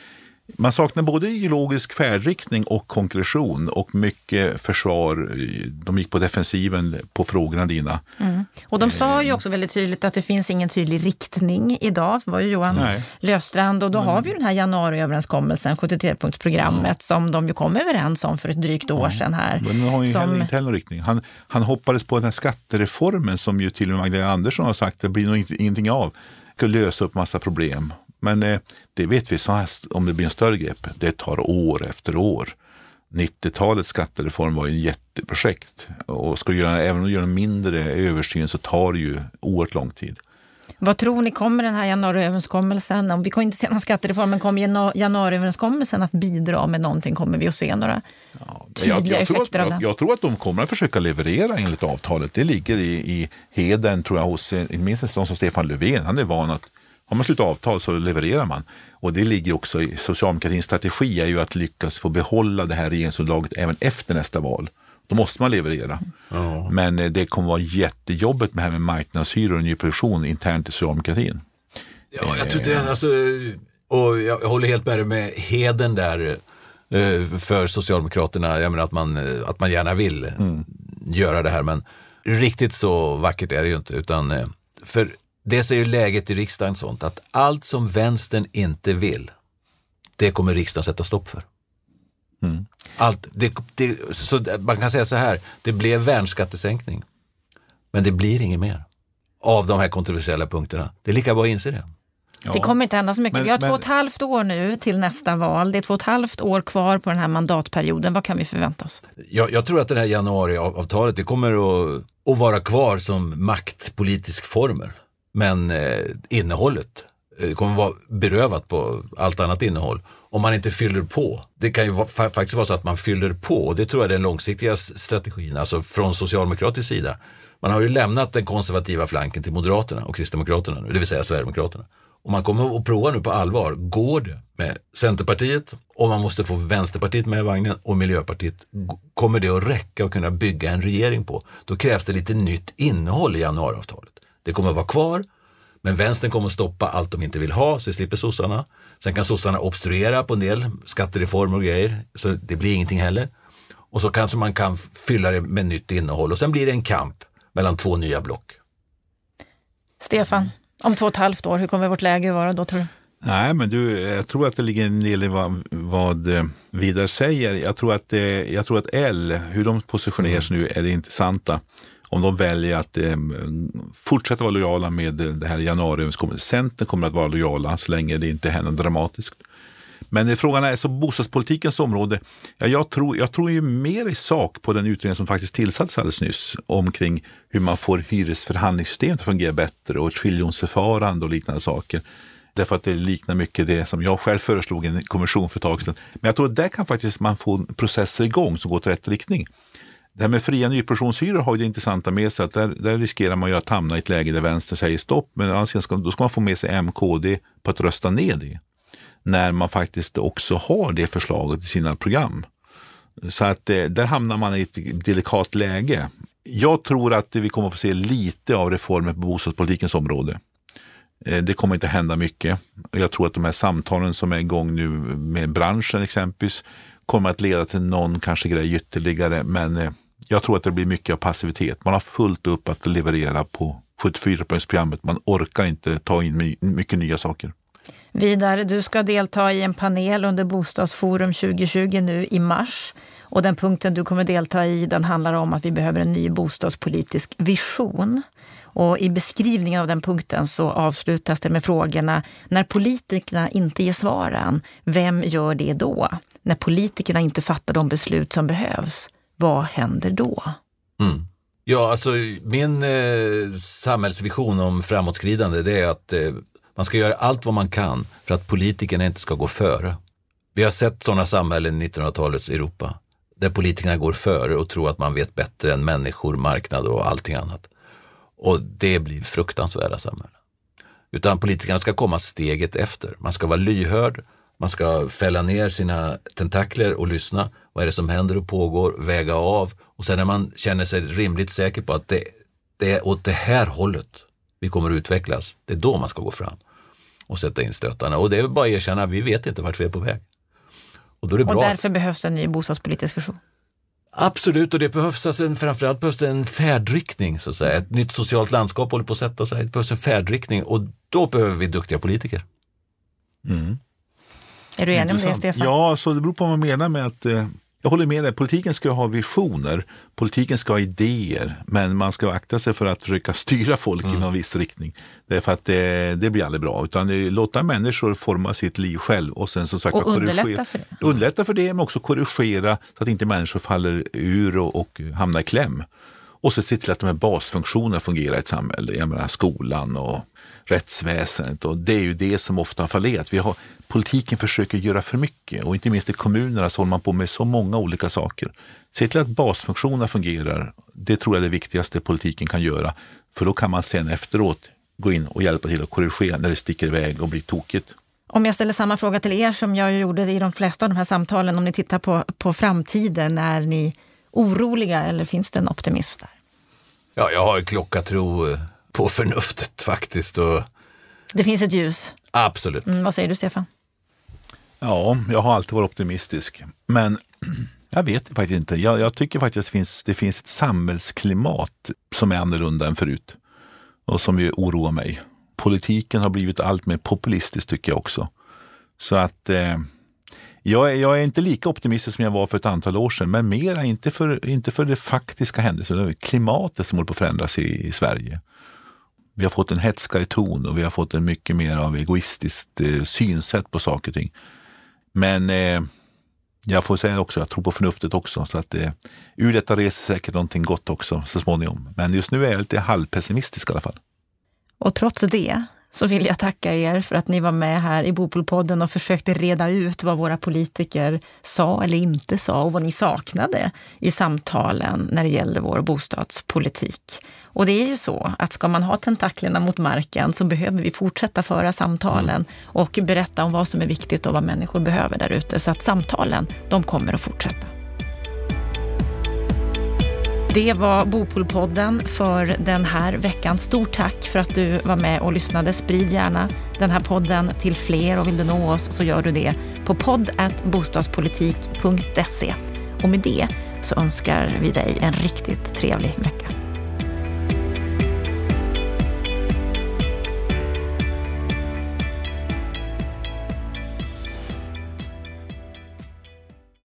man saknar både ideologisk färdriktning och konkretion och mycket försvar. De gick på defensiven på frågorna dina. Mm. Och de sa ju också väldigt tydligt att det finns ingen tydlig riktning idag. Det var ju Johan Nej. Löfstrand och då mm. har vi ju den här januariöverenskommelsen, 73-punktsprogrammet mm. som de ju kom överens om för ett drygt år sedan här. Men de har ju som... inte heller någon riktning. Han, han hoppades på den här skattereformen som ju till och med Magdalena Andersson har sagt det blir nog ingenting av. Ska lösa upp massa problem. Men eh, det vet vi, så här, om det blir en större grepp, det tar år efter år. 90-talets skattereform var ju ett jätteprojekt och ska göra, även om du gör en mindre översyn så tar det ju oerhört lång tid. Vad tror ni, kommer den här januariöverenskommelsen, om vi kommer inte se någon skattereform, men kommer januariöverenskommelsen att bidra med någonting? Kommer vi att se några ja, tydliga jag, jag effekter att, av den? Jag, jag, tror att de kommer att försöka leverera enligt avtalet. Det ligger i, i heden, tror jag, hos inte minst en sån som Stefan Löfven. Han är van att har man slutat avtal så levererar man. Och det ligger också i socialdemokratins strategi är ju att lyckas få behålla det här regeringsunderlaget även efter nästa val. Då måste man leverera. Ja. Men eh, det kommer vara jättejobbigt med det här med marknadshyror och nyproduktion internt i socialdemokratin. Ja, jag tror inte, alltså, och jag håller helt med dig med heden där eh, för Socialdemokraterna. Jag menar att man, att man gärna vill mm. göra det här, men riktigt så vackert är det ju inte. Utan, eh, för Dels är ju läget i riksdagen sånt att allt som vänstern inte vill, det kommer riksdagen sätta stopp för. Mm. Allt, det, det, så man kan säga så här, det blev värnskattesänkning. Men det blir inget mer av de här kontroversiella punkterna. Det är lika bra att inse det. Ja. Det kommer inte hända så mycket. Men, vi har men, två och ett halvt år nu till nästa val. Det är två och ett halvt år kvar på den här mandatperioden. Vad kan vi förvänta oss? Jag, jag tror att det här januariavtalet det kommer att, att vara kvar som maktpolitisk formel. Men eh, innehållet eh, det kommer vara berövat på allt annat innehåll om man inte fyller på. Det kan ju va faktiskt vara så att man fyller på och det tror jag är den långsiktiga strategin, alltså från socialdemokratisk sida. Man har ju lämnat den konservativa flanken till Moderaterna och Kristdemokraterna nu, det vill säga Sverigedemokraterna. Och man kommer att prova nu på allvar, går det med Centerpartiet och man måste få Vänsterpartiet med i vagnen och Miljöpartiet, kommer det att räcka att kunna bygga en regering på? Då krävs det lite nytt innehåll i januariavtalet. Det kommer att vara kvar, men vänstern kommer att stoppa allt de inte vill ha, så slipper sossarna. Sen kan sossarna obstruera på en del skattereformer och grejer, så det blir ingenting heller. Och så kanske man kan fylla det med nytt innehåll och sen blir det en kamp mellan två nya block. Stefan, om två och ett halvt år, hur kommer vårt läge vara då tror du? Nej, men du, jag tror att det ligger en del i vad, vad eh, Vidar säger. Jag tror, att, jag tror att L, hur de positionerar sig nu, är det intressanta om de väljer att eh, fortsätta vara lojala med eh, det här januariöverenskommelsen. Centern kommer att vara lojala så länge det inte händer dramatiskt. Men eh, frågan är, så bostadspolitikens område, ja, jag, tror, jag tror ju mer i sak på den utredning som faktiskt tillsattes alldeles nyss omkring hur man får hyresförhandlingssystemet att fungera bättre och ett skiljonsförfarande och liknande saker. Därför att det liknar mycket det som jag själv föreslog i en kommission för ett tag sedan. Men jag tror att där kan faktiskt man få processer igång som går till rätt riktning. Det här med fria nyproduktionshyror har ju det intressanta med sig att där, där riskerar man ju att hamna i ett läge där vänster säger stopp, men då ska man få med sig MKD på att rösta ner det. När man faktiskt också har det förslaget i sina program. Så att eh, där hamnar man i ett delikat läge. Jag tror att vi kommer att få se lite av reformer på bostadspolitikens område. Eh, det kommer inte hända mycket. Jag tror att de här samtalen som är igång nu med branschen exempelvis kommer att leda till någon kanske grej ytterligare. Men eh, jag tror att det blir mycket av passivitet. Man har fullt upp att leverera på 74-punktsprogrammet. Man orkar inte ta in mycket nya saker. Vidare, du ska delta i en panel under Bostadsforum 2020 nu i mars. Och den punkten du kommer delta i den handlar om att vi behöver en ny bostadspolitisk vision. Och I beskrivningen av den punkten så avslutas det med frågorna när politikerna inte ger svaren, vem gör det då? När politikerna inte fattar de beslut som behövs, vad händer då? Mm. Ja, alltså min eh, samhällsvision om framåtskridande det är att eh, man ska göra allt vad man kan för att politikerna inte ska gå före. Vi har sett sådana samhällen i 1900-talets Europa där politikerna går före och tror att man vet bättre än människor, marknad och allting annat. Och det blir fruktansvärda samhällen. Utan politikerna ska komma steget efter. Man ska vara lyhörd, man ska fälla ner sina tentakler och lyssna. Vad är det som händer och pågår? Väga av och sen när man känner sig rimligt säker på att det, det är åt det här hållet vi kommer att utvecklas. Det är då man ska gå fram och sätta in stötarna. Och det är bara att erkänna, vi vet inte vart vi är på väg. Och, då är det bra. och därför behövs en ny bostadspolitisk vision. Absolut, och det behövs alltså en, framförallt behövs det en färdriktning. Så att säga. Ett nytt socialt landskap håller på att sätta sig. Det behövs en färdriktning och då behöver vi duktiga politiker. Mm. Är du enig om det, Stefan? Ja, så det beror på vad man menar med att eh, jag håller med dig. Politiken ska ha visioner. Politiken ska ha idéer. Men man ska akta sig för att försöka styra folk mm. i någon viss riktning. Därför att det, det blir aldrig bra. Utan låta människor forma sitt liv själv. Och, sen, som sagt, och underlätta för det. Underlätta för det, men också korrigera så att inte människor faller ur och, och hamnar i kläm. Och så se till att de här basfunktionerna fungerar i ett samhälle. Jag menar skolan och rättsväsendet. Och det är ju det som ofta har fallerat. Vi har, politiken försöker göra för mycket och inte minst i kommunerna så håller man på med så många olika saker. Se till att basfunktionerna fungerar. Det tror jag är det viktigaste politiken kan göra. För då kan man sen efteråt gå in och hjälpa till att korrigera när det sticker iväg och blir tokigt. Om jag ställer samma fråga till er som jag gjorde i de flesta av de här samtalen, om ni tittar på, på framtiden, är ni oroliga eller finns det en optimism där? Ja, jag har klockatro eh, på förnuftet faktiskt. Och... Det finns ett ljus? Absolut. Mm, vad säger du Stefan? Ja, jag har alltid varit optimistisk. Men jag vet faktiskt inte. Jag, jag tycker faktiskt att det finns, det finns ett samhällsklimat som är annorlunda än förut och som ju oroar mig. Politiken har blivit allt mer populistisk tycker jag också. Så att eh, jag, är, jag är inte lika optimistisk som jag var för ett antal år sedan, men mera inte för, inte för det faktiska händelser, klimatet som håller på att förändras i, i Sverige. Vi har fått en hetskare ton och vi har fått en mycket mer av egoistiskt eh, synsätt på saker och ting. Men eh, jag får säga också, jag tror på förnuftet också. Så att eh, ur detta reser säkert någonting gott också så småningom. Men just nu är jag lite halvpessimistisk i alla fall. Och trots det så vill jag tacka er för att ni var med här i Bopolpodden och försökte reda ut vad våra politiker sa eller inte sa och vad ni saknade i samtalen när det gällde vår bostadspolitik. Och det är ju så att ska man ha tentaklerna mot marken så behöver vi fortsätta föra samtalen och berätta om vad som är viktigt och vad människor behöver där ute. Så att samtalen, de kommer att fortsätta. Det var Bopolpodden för den här veckan. Stort tack för att du var med och lyssnade. Sprid gärna den här podden till fler och vill du nå oss så gör du det på podd.bostadspolitik.se. Och med det så önskar vi dig en riktigt trevlig vecka.